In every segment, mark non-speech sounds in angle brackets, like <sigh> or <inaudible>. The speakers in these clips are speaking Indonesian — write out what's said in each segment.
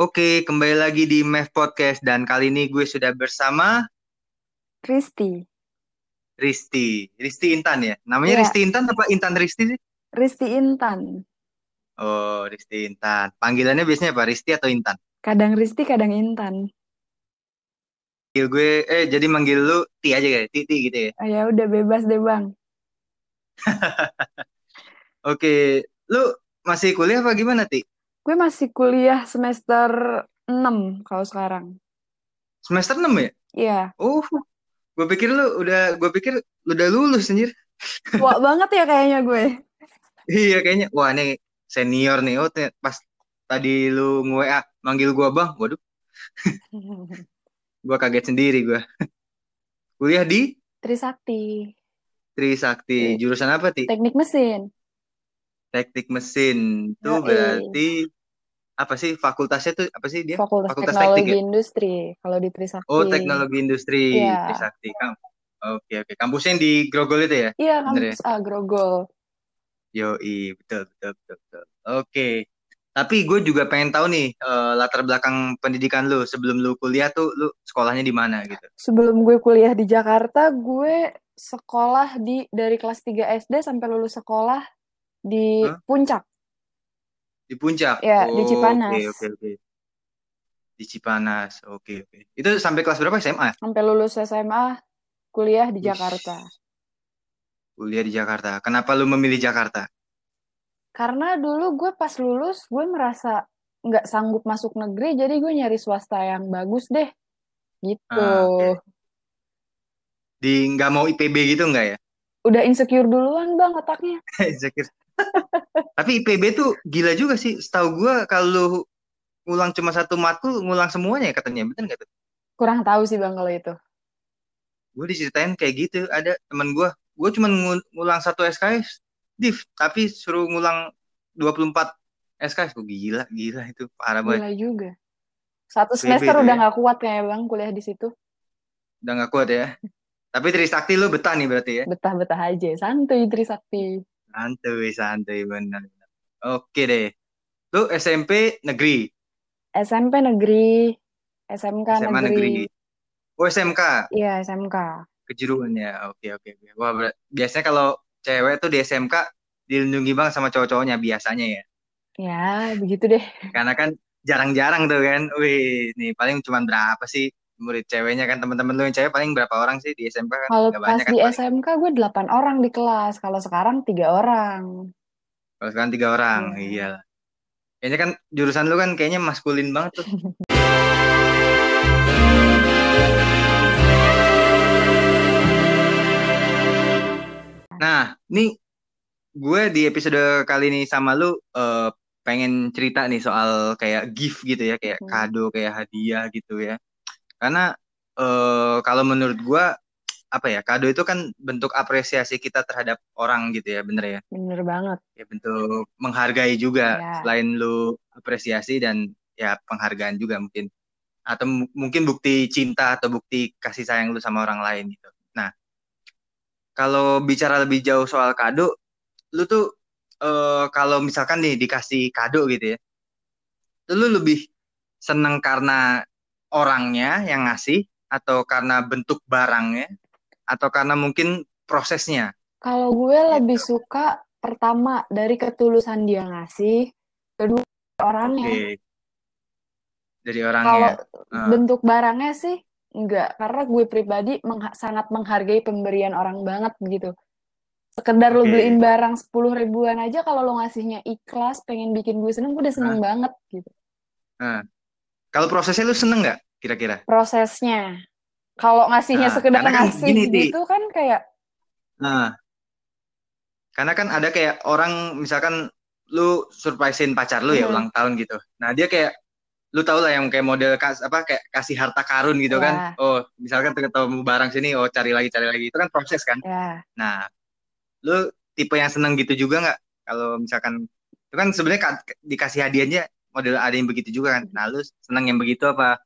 Oke, kembali lagi di MEF Podcast dan kali ini gue sudah bersama Risti. Risti. Risti Intan ya? Namanya Iya, Risti Intan apa Intan Risti sih? Risti Intan. Oh, Risti Intan. Panggilannya biasanya apa? Risti atau Intan? Kadang Risti, kadang Intan. Manggil gue, eh jadi manggil lu Ti aja kayak Titi gitu ya? Oh, ya udah bebas deh bang. <laughs> Oke, lu masih kuliah apa gimana Ti? Gue masih kuliah semester 6 kalau sekarang. Semester 6 ya? Iya, Oh, gue pikir lu udah, gue pikir lu udah lulus anjir. tua banget ya kayaknya gue. Iya kayaknya, wah nih senior nih. Oh, pas tadi lu nge-WA manggil gua bang, waduh, <laughs> gua kaget sendiri gua. Kuliah di Trisakti, Trisakti. Jurusan apa, Ti? teknik mesin. Teknik mesin. Itu Yoi. berarti apa sih fakultasnya tuh apa sih dia? Fakultas Fakultas Teknologi Teknik ya? Industri kalau di Trisakti. Oh, teknologi industri Iya. Trisakti. Kam Oke, oke. Kampusnya yang di Grogol itu ya? Iya, ya? kampus Agrogol. Yoi, betul, betul, betul, betul. Oke. Tapi gue juga pengen tahu nih eh, latar belakang pendidikan lu sebelum lu kuliah tuh lu sekolahnya di mana gitu. Sebelum gue kuliah di Jakarta, gue sekolah di dari kelas 3 SD sampai lulus sekolah di Hah? Puncak. Di Puncak. Ya, di Oke, Cipanas. oke, oke. Di Cipanas. Oke, oke. Itu sampai kelas berapa SMA? Sampai lulus SMA, kuliah di Wih, Jakarta. kuliah di Jakarta. Kenapa lu memilih Jakarta? Karena dulu gue pas lulus, gue merasa nggak sanggup masuk negeri, jadi gue nyari swasta yang bagus deh. Gitu. Ah, oke. Di nggak mau IPB gitu nggak ya? Udah insecure duluan bang otaknya. <laughs> Insecure. Tapi IPB tuh gila juga sih. Setahu gua kalau ngulang cuma satu matkul, ngulang semuanya ya katanya. Bener nggak tuh? Kurang tahu sih bang kalau itu. Gue diceritain kayak gitu. Ada teman gua, gua cuma ngul- ngulang satu SKS, div, tapi suruh ngulang 24 SKS. Gue gila, gila itu parah banget. Gila juga. Satu IPB semester tuh udah ya. nggak kuat kayaknya bang kuliah di situ. Udah nggak kuat ya. <laughs> Tapi Trisakti lu betah nih berarti ya. Betah-betah aja. Santuy Trisakti. Santuy, santuy bener. Oke deh. Lu SMP negeri, SMP negeri, SMK SMA negeri. negeri. Oh SMK, Iya SMK. kejuruan ya. Oke oke oke. Wah biasanya kalau cewek tuh di SMK dilindungi banget sama cowok-cowoknya biasanya ya. Ya begitu deh. Karena kan jarang-jarang tuh kan. Wih, nih paling cuma berapa sih murid ceweknya kan teman-teman lu yang cewek paling berapa orang sih di SMK kan? Kalau pas banyak kan di paling. SMK gue 8 orang di kelas. Kalau sekarang tiga orang. Kalau sekarang tiga orang, Iya. iya. Kayaknya kan jurusan lu kan kayaknya maskulin banget tuh. <laughs> Nah, nih gue di episode kali ini sama lu eh, pengen cerita nih soal kayak gift gitu ya, kayak Hmm. kado, kayak hadiah gitu ya. Karena eh, kalau menurut gue apa ya, kado itu kan bentuk apresiasi kita terhadap orang gitu ya, bener ya. Bener banget. Ya bentuk menghargai juga Ya. selain lu apresiasi dan ya penghargaan juga mungkin. Atau mu- mungkin bukti cinta atau bukti kasih sayang lu sama orang lain gitu. Nah, kalau bicara lebih jauh soal kado, lu tuh eh, kalau misalkan nih dikasih kado gitu ya, lu lebih seneng karena orangnya yang ngasih atau karena bentuk barangnya atau karena mungkin prosesnya Kalau gue lebih gitu. suka pertama dari ketulusan dia ngasih, kedua orangnya. Oke, dari Kalau orangnya. Eh, bentuk barangnya sih enggak, karena gue pribadi mengha- sangat menghargai pemberian orang banget gitu. Sekedar lo Oke. beliin barang 10 ribuan aja kalau lo ngasihnya ikhlas, pengen bikin gue seneng, gue udah seneng Nah, banget gitu. nah. Kalau prosesnya lu seneng nggak kira-kira? Prosesnya. Kalau ngasihnya Nah, sekedar kan ngasih gini, gitu kan kayak Nah, karena kan ada kayak orang misalkan lu surprisein pacar lu ya hmm, ulang tahun gitu. Nah, dia kayak lu tau lah yang kayak model kas, apa kayak kasih harta karun gitu kan. ya, Oh, misalkan ketemu barang sini, oh cari lagi cari lagi. Itu kan proses kan. ya. Nah, lu tipe yang seneng gitu juga nggak? Kalau misalkan itu kan sebenarnya ka- dikasih hadiahnya model ada yang begitu juga kan. Nah, lu seneng yang begitu apa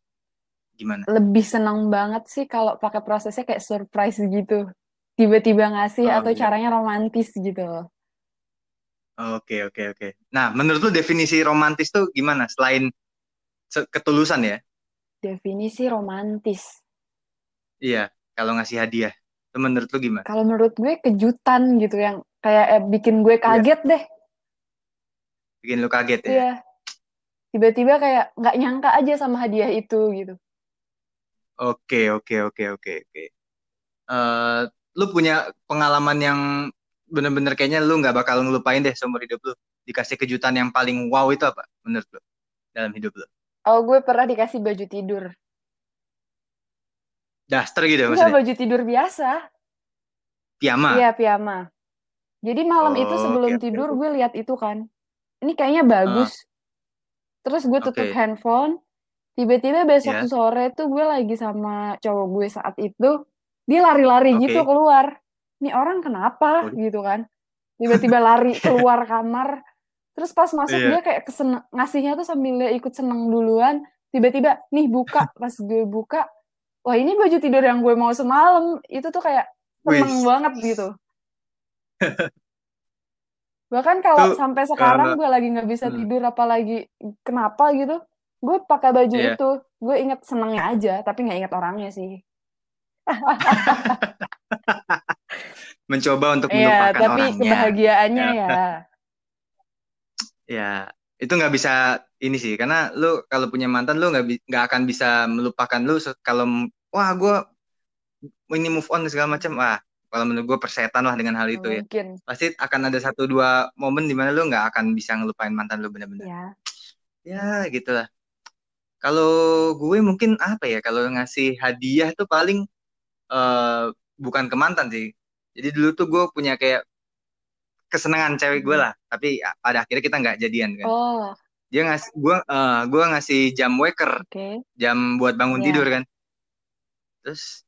gimana? Lebih seneng banget sih kalau pakai prosesnya kayak surprise gitu. Tiba-tiba ngasih Oh, atau iya. caranya romantis gitu. Oke, oke, oke. Nah, menurut lu definisi romantis tuh gimana? Selain se- ketulusan ya. Definisi romantis. Iya, kalau ngasih hadiah. Itu menurut lu gimana? Kalau menurut gue kejutan gitu yang kayak eh, bikin gue Iya. kaget deh. Bikin lu kaget ya? Iya. Tiba-tiba kayak nggak nyangka aja sama hadiah itu gitu. Oke, oke, oke, oke, oke. Eh, lu punya pengalaman yang bener-bener kayaknya lu nggak bakal ngelupain deh seumur hidup lu. Dikasih kejutan yang paling wow itu apa menurut lu dalam hidup lu? Oh, gue pernah dikasih baju tidur. Daster gitu Enggak, maksudnya? baju tidur biasa. Piyama? Iya, piyama. Jadi malam itu Oh, sebelum oke, oke, tidur oke. gue lihat itu kan. Ini kayaknya bagus. Terus gue tutup Oke. handphone. Tiba-tiba besok Ya. sore tuh gue lagi sama cowok gue saat itu. Dia lari-lari Oke. gitu keluar. Ini orang kenapa Waduh. gitu kan. Tiba-tiba lari <laughs> keluar kamar. Terus pas masuk Iya. dia kayak kesene ngasihnya tuh sambil dia ikut seneng duluan. Tiba-tiba nih buka. Pas gue buka. Wah ini baju tidur yang gue mau semalam. Itu tuh kayak seneng Wis. banget gitu. <laughs> Bahkan kalau Tuh, sampai sekarang gue lagi nggak bisa hmm. tidur apalagi kenapa gitu, gue pakai baju Iya. itu. Gue inget senengnya aja, tapi nggak inget orangnya sih. <laughs> Mencoba untuk Iya, melupakan tapi orangnya. kebahagiaannya Ya. ya. Ya, itu nggak bisa ini sih, karena lu kalau punya mantan lu nggak nggak akan bisa melupakan lu kalau wah gue ini move on segala macam. Wah, kalau menurut gue persetan lah dengan hal itu ya. mungkin. Pasti akan ada satu dua momen di mana lu nggak akan bisa ngelupain mantan lu bener-bener. Ya. Ya, gitulah. Kalau gue mungkin apa ya, kalau ngasih hadiah tuh paling eh bukan ke mantan sih. Jadi dulu tuh gue punya kayak kesenangan cewek gue Hmm. lah, tapi ya, pada akhirnya kita nggak jadian kan. Oh, Dia ngasih gue eh gue ngasih jam waker, oke. jam buat bangun Iya. tidur kan. Terus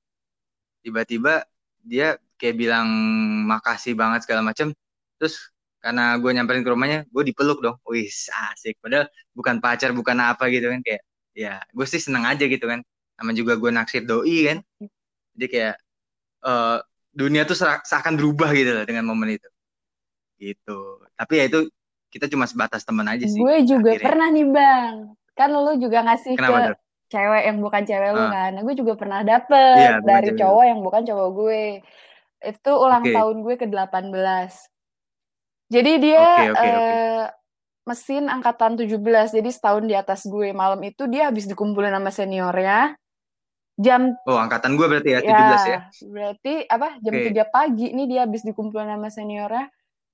tiba-tiba dia kayak bilang makasih banget segala macam. Terus karena gue nyamperin ke rumahnya, gue dipeluk dong. Wih, asik. Padahal bukan pacar, bukan apa gitu kan kayak ya gue sih seneng aja gitu kan. Sama juga gue naksir doi kan. Jadi kayak eh dunia tuh se- seakan berubah gitu loh dengan momen itu. Gitu. Tapi ya itu kita cuma sebatas teman aja sih Gue juga akhirnya. pernah nih bang. Kan lu juga ngasih Kenapa ke tuh? cewek yang bukan cewek lu Ah. kan. Nah, gue juga pernah dapet bukan dari cewek cowok yang bukan cowok gue. Itu ulang Oke. tahun gue ke-18. Jadi dia Oke, oke, oke. eh, mesin angkatan 17. Jadi setahun di atas gue. Malam itu dia habis dikumpulin sama seniornya. Jam Oh, angkatan gue berarti ya, 17 ya. ya, berarti apa? Jam Oke. 3 pagi nih dia habis dikumpulin sama seniornya.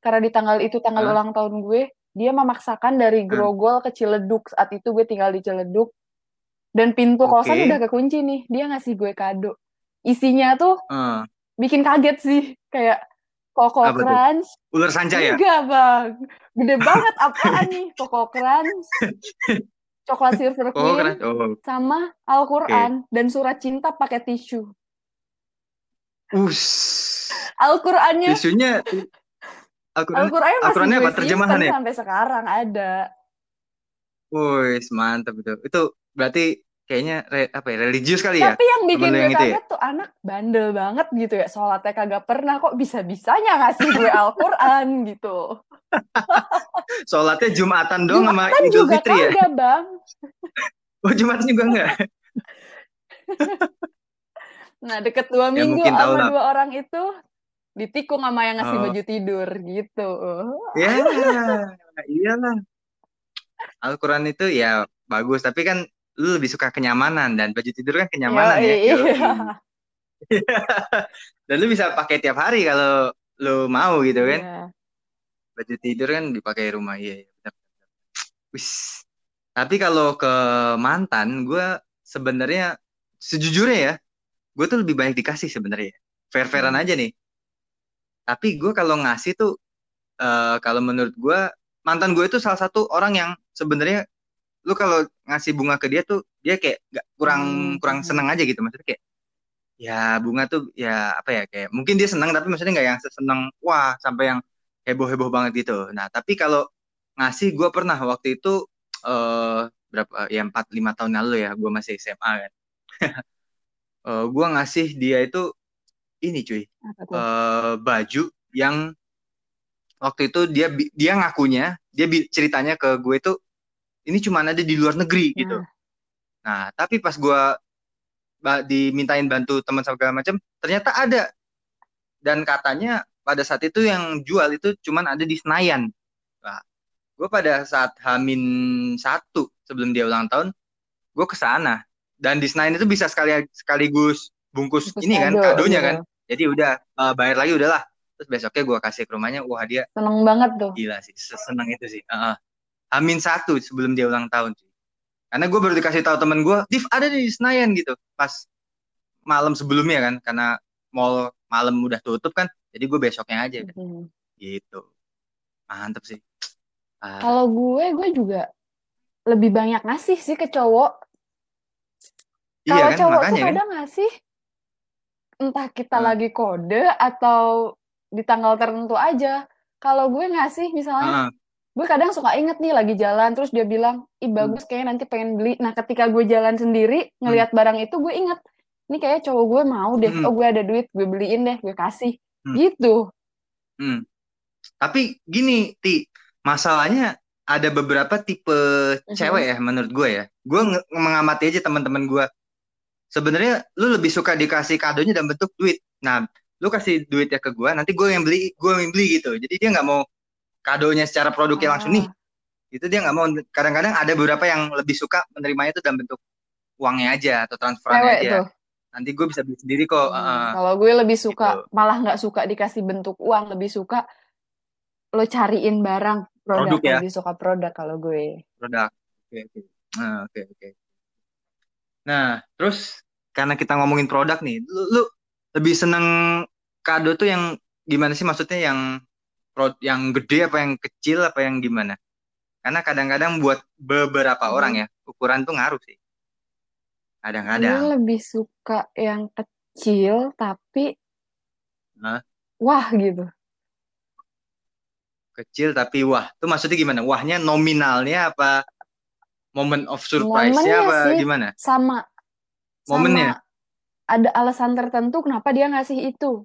Karena di tanggal itu tanggal Hah? ulang tahun gue, dia memaksakan dari. Grogol ke Ciledug. Saat itu gue tinggal di Ciledug. Dan pintu kosan Oke. udah kekunci nih. Dia ngasih gue kado. Isinya tuh Eh, bikin kaget sih. Kayak Koko apa tuh? Ular sanca ya? Enggak, Bang. Gede banget apaan nih? Koko Crunch, <laughs> coklat Silver Oh, keren. Queen, Oh, sama Al-Quran. Dan surat cinta pakai tisu. us. Al-Qurannya Tisunya Al-Quran Al-Qurannya masih Al-Qurannya apa? Terjemahan ya? sampai sekarang ada. Wih, mantap itu. Itu berarti kayaknya re- apa ya? Religius kali ya? Tapi yang bikin gue yang itu ya? tuh anak bandel banget gitu ya. Sholatnya kagak pernah kok bisa-bisanya ngasih gue <laughs> Al-Quran gitu. Sholatnya Jumatan dong sama Jumatan Idul juga Fitri ya? kagak, Bang. <laughs> Oh, Jumatan juga enggak? <laughs> Nah, deket dua Ya minggu sama lah. dua orang itu ditikung sama yang ngasih Oh. baju tidur gitu. Ya, iyalah. Al-Quran itu ya bagus, tapi kan lu lebih suka kenyamanan dan baju tidur kan kenyamanan ya. Yoi. Yoi. <laughs> Dan lu bisa pakai tiap hari kalau lu mau gitu kan. Iya. Baju tidur kan dipakai rumah iya, iya. Wis. Tapi kalau ke mantan, gue sebenarnya sejujurnya ya, gue tuh lebih banyak dikasih sebenarnya. Fair-fairan Hmm. aja nih. Tapi gue kalau ngasih tuh, eh, kalau menurut gue mantan gue itu salah satu orang yang sebenarnya lu kalau ngasih bunga ke dia tuh dia kayak gak kurang Hmm. kurang seneng aja gitu maksudnya kayak ya bunga tuh ya apa ya kayak mungkin dia seneng tapi maksudnya nggak yang seneng wah sampai yang heboh-heboh banget gitu. Nah tapi kalau ngasih gue pernah waktu itu eh berapa ya empat lima tahun lalu ya gue masih SMA kan. <laughs> Eh gue ngasih dia itu ini cuy eh baju yang waktu itu dia dia ngakunya dia ceritanya ke gue tuh ini cuma ada di luar negeri gitu. Nah, Nah, tapi pas gue dimintain bantu teman segala macam, ternyata ada. Dan katanya pada saat itu yang jual itu cuman ada di Senayan. Nah, gue pada saat Hamin satu sebelum dia ulang tahun, gue ke sana. Dan di Senayan itu bisa sekali sekaligus bungkus, bungkus ini kan, kado, kan kadonya iya. kan. Jadi udah uh, bayar lagi udahlah. Terus besoknya gue kasih ke rumahnya, wah dia seneng banget tuh. Gila sih, seneng itu sih. Uh, Hamin satu sebelum dia ulang tahun sih. Karena gue baru dikasih tahu temen gue, Div ada di Senayan gitu. Pas malam sebelumnya kan, karena mall malam udah tutup kan, jadi gue besoknya aja kan. Hmm. Gitu. Mantep sih. Uh, Kalau gue, gue juga lebih banyak ngasih sih ke cowok. Iya Kalau kan? cowok Makanya, tuh kan? kadang kan? ngasih, entah kita hmm. lagi kode atau di tanggal tertentu aja. Kalau gue ngasih misalnya, hmm gue kadang suka inget nih lagi jalan terus dia bilang ih hmm. bagus kayaknya nanti pengen beli nah ketika gue jalan sendiri hmm. ngelihat barang itu gue inget ini kayak cowok gue mau deh hmm. oh gue ada duit gue beliin deh gue kasih hmm. gitu hmm. tapi gini ti masalahnya ada beberapa tipe uh-huh. cewek ya menurut gue ya gue mengamati aja teman-teman gue sebenarnya lu lebih suka dikasih kadonya dalam bentuk duit nah lu kasih duitnya ke gue nanti gue yang beli gue yang beli gitu jadi dia nggak mau kadonya secara produknya ah. langsung nih itu dia nggak mau kadang-kadang ada beberapa yang lebih suka menerimanya itu dalam bentuk uangnya aja atau transferannya aja itu. nanti gue bisa beli sendiri kok hmm, uh, kalau gue lebih suka gitu. malah nggak suka dikasih bentuk uang lebih suka lo cariin barang produk, produk ya? lebih suka produk kalau gue produk oke okay, oke okay. nah oke okay, oke okay. nah terus karena kita ngomongin produk nih lu, lu lebih seneng kado tuh yang gimana sih maksudnya yang yang gede apa yang kecil apa yang gimana? Karena kadang-kadang buat beberapa hmm. orang ya ukuran tuh ngaruh sih. Kadang-kadang. Gue lebih suka yang kecil tapi Hah? wah gitu. Kecil tapi wah. Tuh maksudnya gimana? Wahnya nominalnya apa? Moment of surprise-nya apa sih, gimana? Sama. Momennya. Sama ada alasan tertentu kenapa dia ngasih itu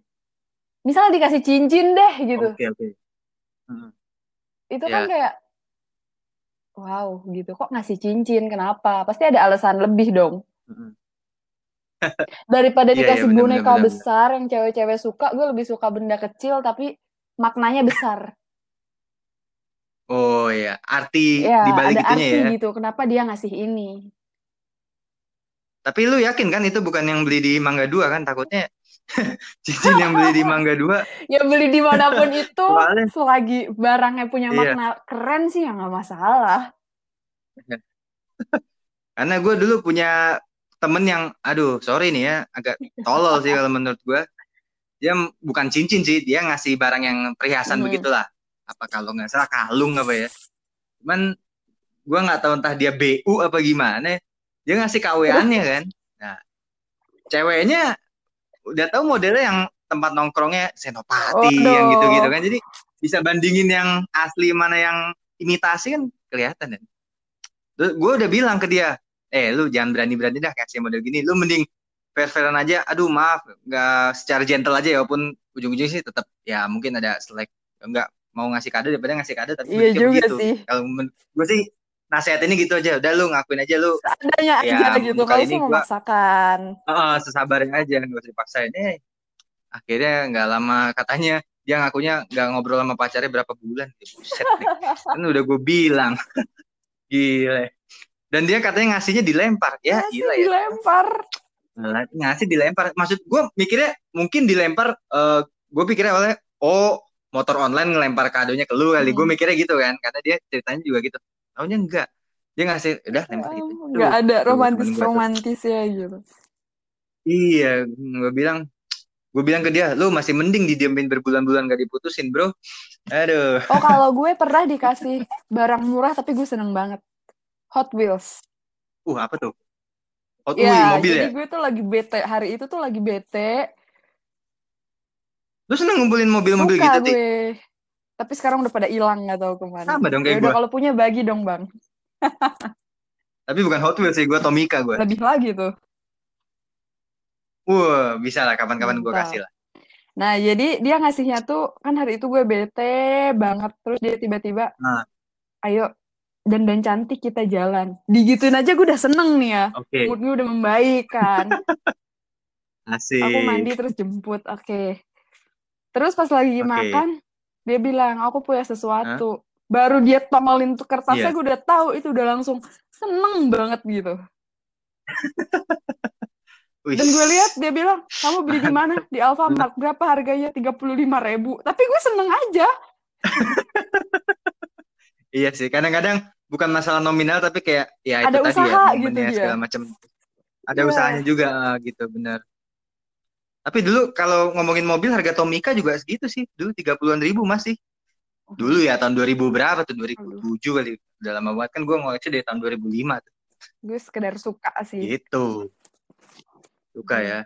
misal dikasih cincin deh gitu. Oke okay, oke. Okay. Hmm. Itu yeah. kan ya. kayak wow gitu kok ngasih cincin kenapa? Pasti ada alasan lebih dong. Hmm. <laughs> Daripada yeah, iya, dikasih yeah, bener, boneka bener, besar yang cewek-cewek suka, gue lebih suka benda kecil tapi maknanya besar. Oh ya, arti ya, dibalik ada arti ya. gitu. Kenapa dia ngasih ini? Tapi lu yakin kan itu bukan yang beli di Mangga Dua kan? Takutnya <laughs> cincin yang beli di Mangga Dua. ya beli di mana pun <laughs> itu, selagi barangnya punya iya. makna iya. keren sih ya nggak masalah. <laughs> Karena gue dulu punya temen yang, aduh sorry nih ya, agak tolol sih kalau menurut gue. Dia bukan cincin sih, dia ngasih barang yang perhiasan hmm. begitulah. Apa kalau nggak salah kalung apa ya. Cuman gue nggak tahu entah dia BU apa gimana. Dia ngasih kaweannya kan. Nah, ceweknya udah tahu modelnya yang tempat nongkrongnya senopati oh, yang gitu-gitu kan. Jadi bisa bandingin yang asli mana yang imitasi kan kelihatan kan gue udah bilang ke dia eh lu jangan berani-berani dah kasih model gini. Lu mending fair-fairan aja. Aduh maaf nggak secara gentle aja ya walaupun ujung-ujungnya sih tetap ya mungkin ada selek nggak mau ngasih kado daripada ngasih kado tapi iya juga begitu. sih. Kalau gue sih nasihat ini gitu aja udah lu ngakuin aja lu seadanya ya, aja gitu kalau sih memaksakan. Uh, sesabarnya aja gak usah dipaksain. Eh akhirnya nggak lama katanya dia ngakunya nggak ngobrol sama pacarnya berapa bulan. Ya, buset <laughs> kan udah gue bilang. <laughs> Gile. Dan dia katanya ngasihnya dilempar. Ya ngasih gila ya. dilempar. Ngasih dilempar. Maksud gue mikirnya mungkin dilempar uh, gue pikirnya oleh oh motor online ngelempar kadonya ke lu kali. Hmm. gue mikirnya gitu kan karena dia ceritanya juga gitu Taunya enggak. Dia ngasih, udah lempar itu. Enggak ada romantis-romantis ya gitu. Iya, gue bilang, gue bilang ke dia, lu masih mending didiemin berbulan-bulan gak diputusin, bro. Aduh. Oh, kalau gue pernah dikasih barang murah tapi gue seneng banget. Hot Wheels. Uh, apa tuh? Hot ya, Wheels mobil jadi ya? gue tuh lagi bete. Hari itu tuh lagi bete. Lu seneng ngumpulin mobil-mobil gitu, gue. Tapi sekarang udah pada hilang nggak tahu ke mana. Sama dong kayak gue. Kalau punya bagi dong bang. Tapi bukan Hot Wheels sih, gue Tomika gue. Lebih lagi tuh. Wah, bisa lah kapan-kapan gue kasih lah. Nah, jadi dia ngasihnya tuh kan hari itu gue bete banget terus dia tiba-tiba, nah. ayo dan cantik kita jalan. Digituin aja gue udah seneng nih ya. Oke. Okay. Mood gue udah membaik kan. <laughs> Asik. Aku mandi terus jemput. Oke. Okay. Terus pas lagi okay. makan, dia bilang, aku punya sesuatu. Huh? Baru dia tongolin tuh kertasnya, yeah. gue udah tahu itu udah langsung seneng banget gitu. <laughs> Dan gue lihat dia bilang, kamu beli di mana? Di Alfamart. <laughs> Berapa harganya? Tiga puluh lima ribu. Tapi gue seneng aja. <laughs> iya sih. Kadang-kadang bukan masalah nominal, tapi kayak ya itu Ada tadi ya, gitu ya. segala macam. Ada yeah. usahanya juga gitu, benar. Tapi dulu kalau ngomongin mobil harga Tomica juga segitu sih. Dulu tiga puluhan ribu masih. Dulu ya tahun 2000 berapa tuh? 2007 kali. Udah lama banget kan gue ngoleksi dari tahun 2005 tuh. Gue sekedar suka sih. Gitu suka ya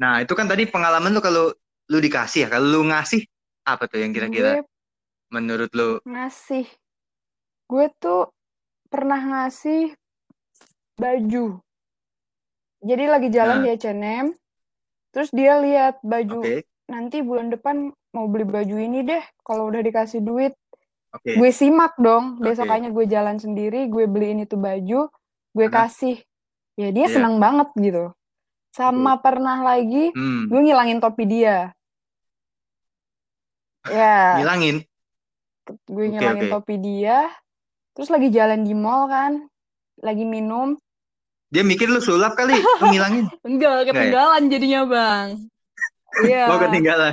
nah itu kan tadi pengalaman lu kalau lu dikasih ya kalau lu ngasih apa tuh yang kira-kira menurut lu ngasih gue tuh pernah ngasih baju jadi lagi jalan nah. di H&M terus dia lihat baju okay. nanti bulan depan mau beli baju ini deh kalau udah dikasih duit okay. gue simak dong besokannya okay. gue jalan sendiri gue beliin itu baju gue kasih ya dia yeah. senang banget gitu sama pernah lagi hmm. gue ngilangin topi dia. Ya. Ngilangin? Gue ngilangin okay, okay. topi dia. Terus lagi jalan di mall kan. Lagi minum. Dia mikir lu sulap kali, <laughs> ngilangin. Enggak, ya? ketinggalan ya? jadinya bang. Iya. Mau ketinggalan.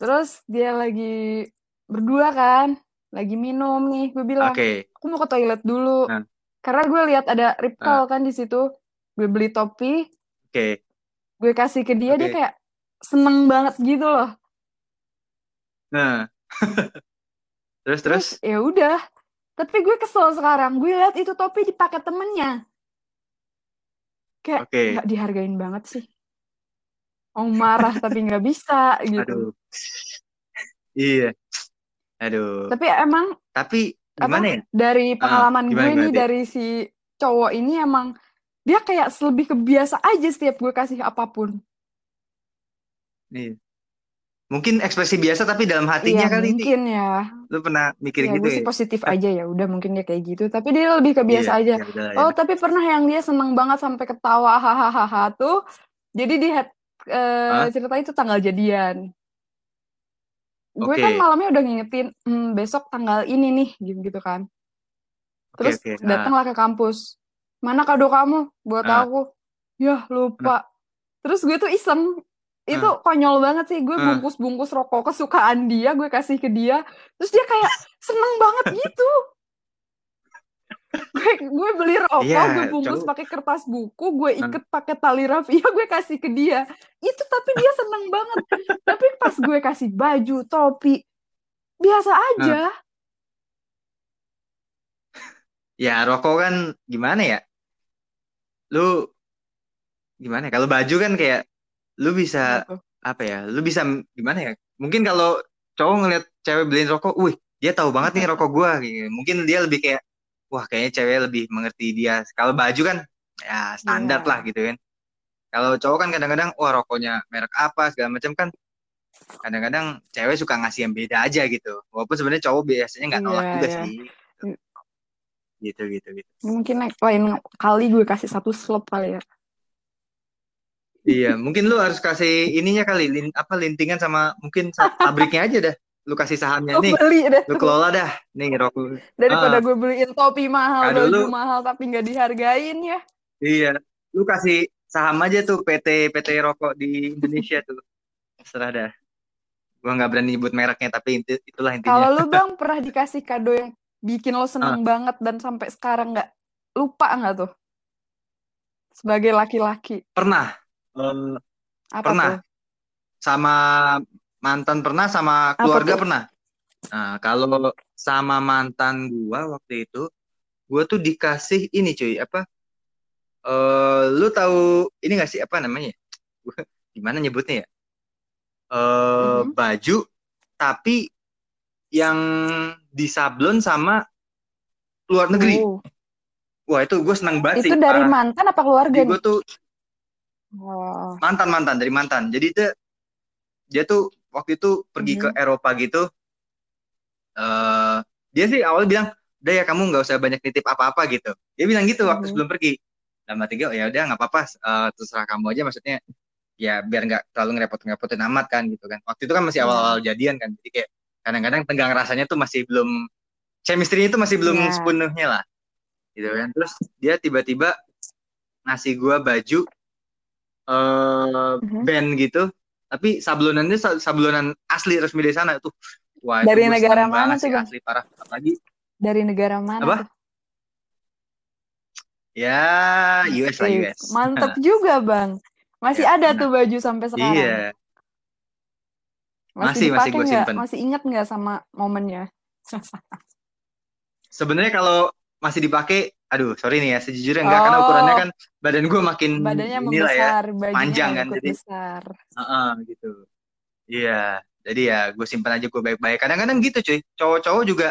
Terus dia lagi berdua kan. Lagi minum nih. Gue bilang, okay. aku mau ke toilet dulu. Nah. Karena gue lihat ada Ripple nah. kan di situ. Gue beli topi. Oke. Okay gue kasih ke dia okay. dia kayak seneng banget gitu loh nah <laughs> terus terus, terus ya udah tapi gue kesel sekarang gue lihat itu topi dipakai temennya kayak okay. gak dihargain banget sih. Oh marah <laughs> tapi nggak bisa gitu. Aduh. Iya. Aduh. Tapi emang tapi gimana apa, ya? dari ah, pengalaman ah, gue nih dari si cowok ini emang dia kayak lebih kebiasa aja setiap gue kasih apa pun. Iya. Mungkin ekspresi biasa tapi dalam hatinya iya, kali mungkin ini. ya. Lu pernah mikir ya, gitu gue sih ya? positif aja ya, udah mungkin dia kayak gitu. Tapi dia lebih kebiasa iya, aja. Ya udah, oh, ya. tapi pernah yang dia seneng banget sampai ketawa hahaha tuh. Jadi di head uh, cerita itu tanggal jadian. Okay. Gue kan malamnya udah ngingetin, hmm, besok tanggal ini nih, gitu, gitu kan. Terus okay, okay. datanglah ke kampus mana kado kamu buat uh. aku ya lupa uh. terus gue tuh iseng itu uh. konyol banget sih gue bungkus-bungkus rokok kesukaan dia gue kasih ke dia terus dia kayak seneng banget gitu. <laughs> Gue gue beli rokok yeah, gue bungkus pakai kertas buku gue iket pakai tali rafia <laughs> gue kasih ke dia. Itu tapi dia seneng banget. Tapi pas gue kasih baju topi biasa aja. Ya rokok kan gimana ya? Lu gimana ya? Kalau baju kan kayak lu bisa apa ya? Lu bisa gimana ya? Mungkin kalau cowok ngeliat cewek beliin rokok, wih, dia tahu banget nih rokok gua gitu. Mungkin dia lebih kayak wah, kayaknya cewek lebih mengerti dia. Kalau baju kan ya standar yeah. lah gitu kan. Kalau cowok kan kadang-kadang wah rokoknya merek apa segala macam kan kadang-kadang cewek suka ngasih yang beda aja gitu. Walaupun sebenarnya cowok biasanya nggak nolak yeah, juga yeah. sih gitu gitu gitu mungkin lain kali gue kasih satu slot kali ya iya mungkin lu harus kasih ininya kali lin, apa lintingan sama mungkin <laughs> pabriknya aja dah. Lu kasih sahamnya. Nih beli deh. lu kelola dah. Nih rokok daripada ah. gue beliin topi mahal Kado baju lu, mahal tapi nggak dihargain ya. Iya lu kasih saham aja tuh PT PT rokok di Indonesia tuh. Serah dah. Gua nggak berani nyebut mereknya tapi itulah intinya. Kalau lu bang <laughs> pernah dikasih kado yang bikin lo seneng uh. banget dan sampai sekarang nggak lupa nggak tuh? Sebagai laki-laki. Pernah um, Apa pernah tuh? sama mantan pernah sama keluarga pernah nah kalau sama mantan gua waktu itu gua tuh dikasih ini cuy apa uh, lu tahu ini gak sih apa namanya <laughs> gimana nyebutnya ya uh, mm-hmm. baju tapi yang disablon sama luar negeri. Oh. Wah itu gue seneng banget itu sih. Dari parah. mantan apa keluarga? Gue tuh oh. mantan mantan dari mantan. Jadi itu dia tuh waktu itu pergi hmm. ke Eropa gitu. Uh, dia sih awal bilang udah ya kamu nggak usah banyak nitip apa-apa gitu dia bilang gitu waktu hmm. sebelum pergi dalam hati gue oh, ya udah nggak apa-apa uh, terserah kamu aja maksudnya ya biar nggak terlalu ngerepot-ngerepotin amat kan gitu kan waktu itu kan masih iya. awal-awal jadian kan jadi kayak kadang-kadang tegang rasanya tuh masih belum chemistry itu masih belum yeah. sepenuhnya lah gitu kan terus dia tiba-tiba ngasih gue baju uh, mm-hmm. band gitu. Tapi sablonannya sablonan asli resmi dari sana tuh. Wah dari negara mana tuh asli parah. Lagi dari negara mana apa? tuh? ya US lah US mantep <laughs> juga bang. Masih ya, ada nah. tuh baju sampai sekarang. Iya masih masih, masih gue simpen. Masih ingat nggak sama momennya? <laughs> Sebenarnya kalau masih dipakai aduh sorry nih ya sejujurnya enggak oh. karena ukurannya kan badan gue makin badannya inilah ya panjang kan jadi besar. Uh -uh, gitu iya jadi ya gue simpan aja gue baik-baik kadang-kadang gitu cuy cowok-cowok juga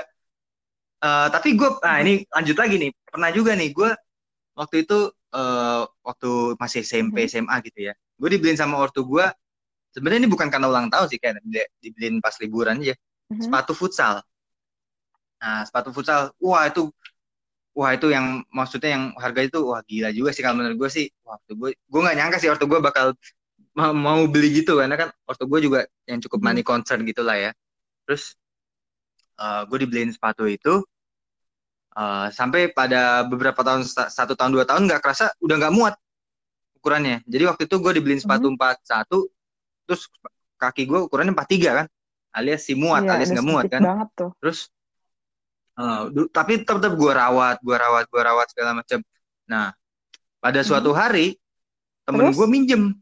uh, tapi gue nah ini lanjut lagi nih pernah juga nih gue waktu itu uh, waktu masih SMP hmm. SMA gitu ya gue dibeliin sama ortu gue sebenarnya ini bukan karena ulang tahun sih kayak dibeliin pas liburan aja hmm. sepatu futsal nah sepatu futsal wah itu wah itu yang maksudnya yang harga itu wah gila juga sih kalau menurut gue sih. Waktu gue gue nggak nyangka sih waktu gue bakal mau, mau beli gitu karena kan waktu gue juga yang cukup money hmm. concern gitulah ya. Terus uh, gue dibeliin sepatu itu uh, sampai pada beberapa tahun satu tahun dua tahun nggak kerasa udah nggak muat ukurannya. Jadi waktu itu gue dibeliin sepatu hmm. empat satu terus kaki gue ukurannya empat tiga kan alias si muat iya, alias nggak muat kan. terus Uh, tapi tetap gue rawat, gue rawat, gue rawat segala macam. Nah, pada suatu hmm. hari temen gue minjem,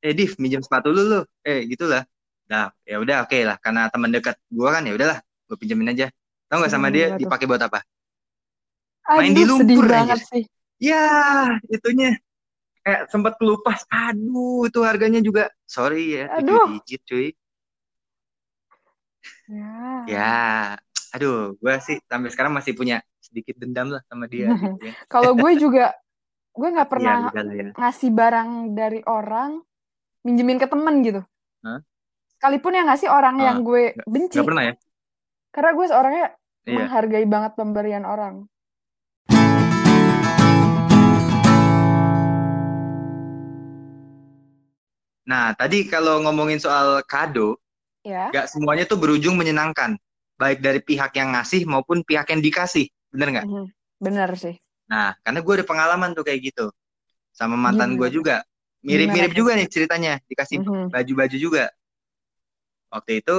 eh Div minjem sepatu lu lu, eh gitulah. Nah, ya udah oke okay lah, karena teman dekat gue kan ya udahlah, gue pinjemin aja. Tahu nggak sama hmm, dia dipakai buat apa? Aduh, Main di lumpur aja. Sih. Ya, itunya kayak sempat kelupas. Aduh, itu harganya juga sorry ya, Aduh. digit cuy. Ya. ya, aduh gue sih sampai sekarang masih punya sedikit dendam lah sama dia gitu ya. <laughs> kalau gue juga gue nggak iya, pernah ya, ya. ngasih barang dari orang minjemin ke temen gitu huh? sekalipun yang ngasih orang yang ah, gue benci gak pernah ya karena gue seorangnya iya. menghargai banget pemberian orang Nah, tadi kalau ngomongin soal kado, ya. gak semuanya tuh berujung menyenangkan baik dari pihak yang ngasih maupun pihak yang dikasih. Bener nggak? Mm-hmm. bener sih. Nah karena gue ada pengalaman tuh kayak gitu. Sama mantan gue juga. Mirip-mirip juga nih ceritanya. Dikasih mm-hmm. baju-baju juga. Waktu itu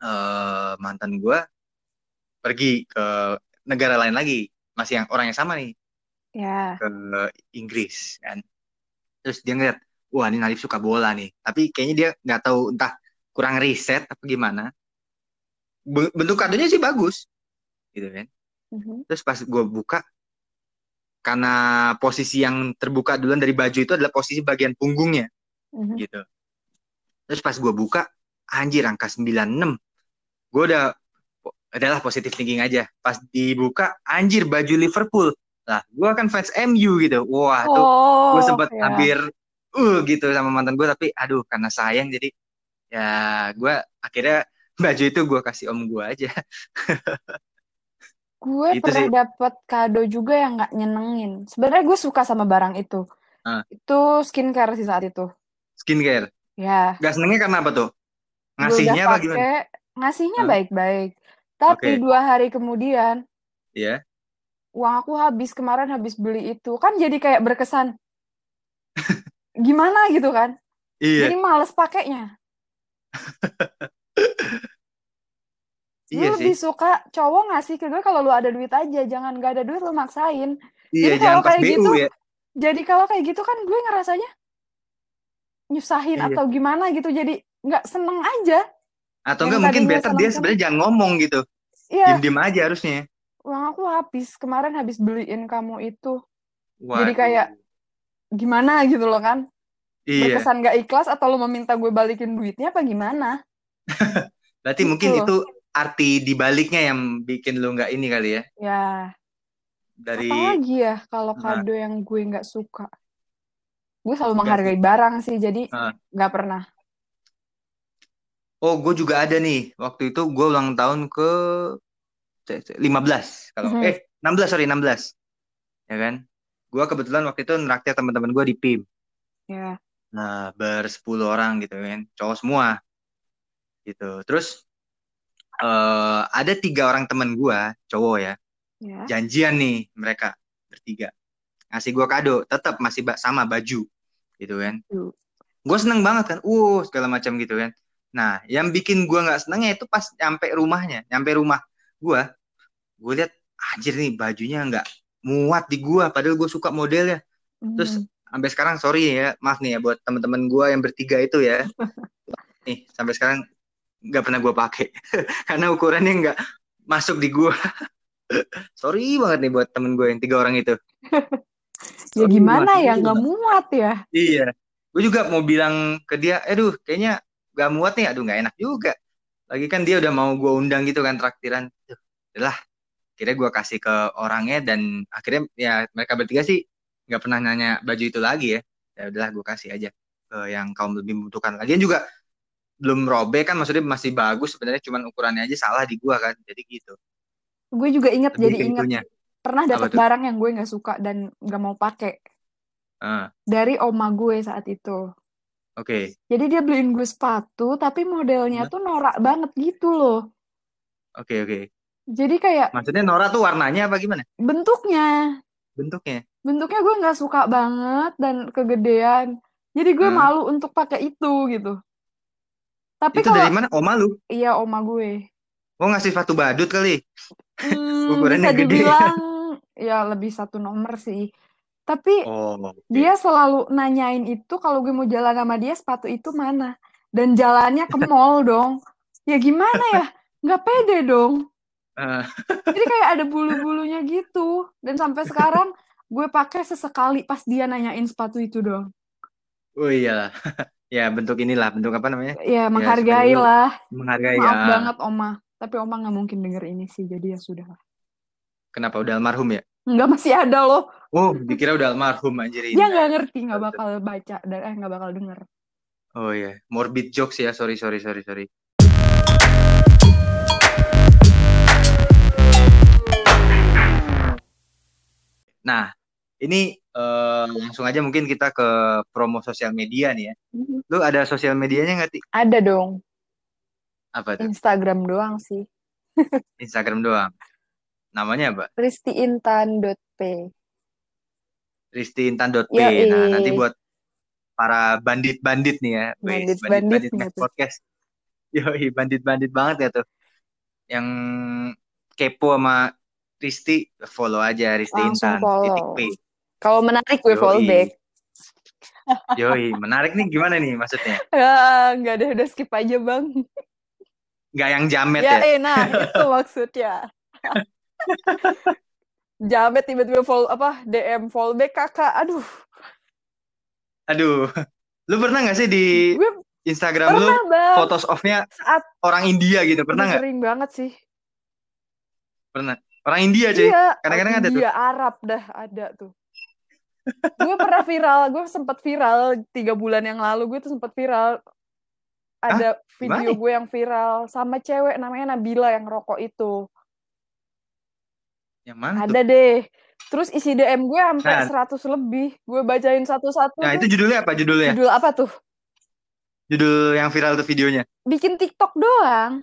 uh, mantan gue pergi ke negara lain lagi. Masih yang orang yang sama nih. Yeah. ke Inggris kan. Terus dia ngeliat wah ini Nadif suka bola nih. Tapi kayaknya dia nggak tahu entah kurang riset apa gimana bentuk kadonya sih bagus. Gitu kan? Mm-hmm. terus pas gue buka karena posisi yang terbuka duluan dari baju itu adalah posisi bagian punggungnya. Mm-hmm. gitu. Terus pas gue buka anjir angka 96 gue udah adalah positif thinking aja. Pas dibuka anjir baju Liverpool. Lah gue kan fans MU gitu. Wah oh, tuh gue sempat yeah. hampir uh gitu sama mantan gue tapi aduh karena sayang jadi ya gue akhirnya <laughs> baju itu gue kasih om gue aja. <laughs> Gue gitu pernah dapat kado juga yang nggak nyenengin. Sebenarnya gue suka sama barang itu. Uh. itu skincare sih saat itu. Skincare? Ya. Gak senengnya karena apa tuh? Ngasihnya apa gimana? ngasihnya baik-baik. Tapi okay. dua hari kemudian Iya. Yeah. uang aku habis kemarin habis beli itu. Kan jadi kayak berkesan. <laughs> Gimana gitu kan? Iya. jadi males pakainya <laughs> Iya lu lebih suka cowok ngasih ke gue kalau lu ada duit aja, jangan gak ada duit lu maksain. Iya, jadi kalau kayak BU, gitu, ya. jadi kalau kayak gitu kan gue ngerasanya nyusahin iya. atau gimana gitu, jadi nggak seneng aja. Atau enggak mungkin better dia sebenarnya jangan ngomong gitu. Iya. Diem-diem aja harusnya. Uang aku habis kemarin habis beliin kamu itu. Waduh. Jadi kayak gimana gitu loh kan? Iya. Berkesan gak ikhlas atau lo meminta gue balikin duitnya apa gimana? <laughs> Berarti gitu. mungkin itu arti dibaliknya yang bikin lu nggak ini kali ya? Ya. Dari apa lagi ya kalau nah. kado nah. yang gue nggak suka? Gue selalu menghargai barang sih, jadi nggak nah. pernah. Oh, gue juga ada nih. Waktu itu gue ulang tahun ke 15 kalau hmm. eh 16 sorry 16 ya kan gue kebetulan waktu itu neraktir teman-teman gue di PIM ya nah bersepuluh orang gitu kan cowok semua gitu terus uh, ada tiga orang teman gue cowok ya yeah. janjian nih mereka bertiga ngasih gue kado tetap masih sama baju gitu kan uh. gue seneng banget kan uh segala macam gitu kan nah yang bikin gue nggak senengnya itu pas nyampe rumahnya nyampe rumah gue gue lihat anjir nih bajunya nggak muat di gue padahal gue suka modelnya mm. terus sampai sekarang sorry ya maaf nih ya buat teman-teman gue yang bertiga itu ya <laughs> nih sampai sekarang nggak pernah gue pakai. <laughs> Karena ukurannya nggak masuk di gue <laughs> sorry banget nih buat temen gue yang tiga orang itu. <laughs> Ya gimana ya nggak muat ya? Iya. Gue juga mau bilang ke dia aduh kayaknya gak muat nih. Aduh nggak enak juga. Lagi kan dia udah mau gue undang gitu kan traktiran. Lah kira gue kasih ke orangnya dan akhirnya ya mereka bertiga sih nggak pernah nanya baju itu lagi ya. Ya udahlah gue kasih aja ke yang kaum lebih membutuhkan. Lagian juga belum robek kan maksudnya masih bagus sebenarnya cuman ukurannya aja salah di gua kan jadi gitu. Gue juga inget jadi inget pernah dapat barang yang gue nggak suka dan nggak mau pakai. Uh. dari oma gue saat itu. Oke. Okay. jadi dia beliin gue sepatu tapi modelnya uh. tuh norak banget gitu loh. Oke okay, oke. Okay. jadi kayak maksudnya norak tuh warnanya apa gimana? Bentuknya. Bentuknya? Bentuknya gue nggak suka banget dan kegedean. Jadi gue uh. malu untuk pakai itu gitu tapi itu kalo, dari mana? Oma lu? Iya, oma gue. Oh, ngasih sepatu badut kali. Hmm, <laughs> Ukurannya bisa gede. dibilang ya lebih satu nomor sih. Tapi oh, okay. dia selalu nanyain itu kalau gue mau jalan sama dia sepatu itu mana. Dan jalannya ke <laughs> mall dong. Ya gimana ya? Nggak pede dong. Uh. <laughs> Jadi kayak ada bulu-bulunya gitu. Dan sampai sekarang gue pakai sesekali pas dia nanyain sepatu itu dong. Oh iya ya bentuk inilah bentuk apa namanya? Ya menghargai ya, lah menghargai maaf ya. banget oma. Tapi oma nggak mungkin denger ini sih jadi ya sudah kenapa udah almarhum ya? Enggak masih ada loh. Oh dikira udah almarhum anjir ini. Dia nggak ngerti nggak bakal baca dan eh nggak bakal denger. Oh iya. Morbid jokes ya sorry sorry sorry sorry. Nah ini uh, langsung aja mungkin kita ke promo sosial media nih ya. Mm-hmm. Lu ada sosial medianya nggak, Ti? Ada dong. Apa tuh? Instagram doang sih. <laughs> Instagram doang. Namanya apa? Ristiintan.p Ristiintan.p Nah, nanti buat para bandit-bandit nih ya. Bandit-bandit bandit, podcast. <laughs> Yoi, bandit-bandit banget ya tuh. Yang kepo sama Risti follow aja Risti Intan titik P. Kalau menarik gue follow back. Yoi, menarik nih gimana nih maksudnya? <laughs> Ya, nggak ada, udah skip aja bang. Nggak yang jamet ya? Ya, eh, nah itu <laughs> maksudnya. jamet tiba-tiba follow apa DM follow back kakak, aduh. Aduh, lu pernah nggak sih di gue Instagram lu bang. fotos off-nya Saat orang India gitu, pernah nggak? Sering banget sih. Pernah. Orang India aja. Iya, Kadang-kadang ada tuh. Iya, Arab dah ada tuh gue pernah viral gue sempat viral tiga bulan yang lalu gue tuh sempat viral. Ada Hah? video gue yang viral sama cewek namanya Nabila yang rokok itu. Yang mana ada deh. Terus isi DM gue sampai nah. 100 lebih. Gue bacain satu-satu nah itu judulnya apa judulnya? Judul apa tuh? Judul yang viral tuh videonya? Bikin TikTok doang.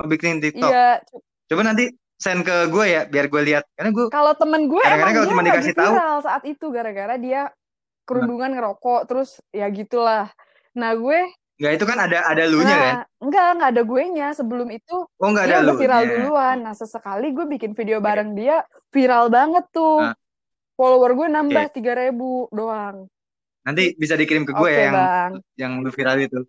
Oh bikin TikTok. Iya coba nanti send ke gue ya biar gue lihat karena gue kalau temen gue emang kalau cuma dikasih tahu saat itu gara-gara dia kerudungan nah. ngerokok terus ya gitulah nah gue Enggak itu kan ada ada lu nya nah, kan? Enggak, enggak ada gue nya. Sebelum itu oh, enggak dia ada udah viral duluan. Nah, sesekali gue bikin video bareng dia, viral banget tuh. Nah. Follower gue nambah tiga okay. ribu doang. Nanti bisa dikirim ke gue okay, ya yang bang. yang lu viral itu.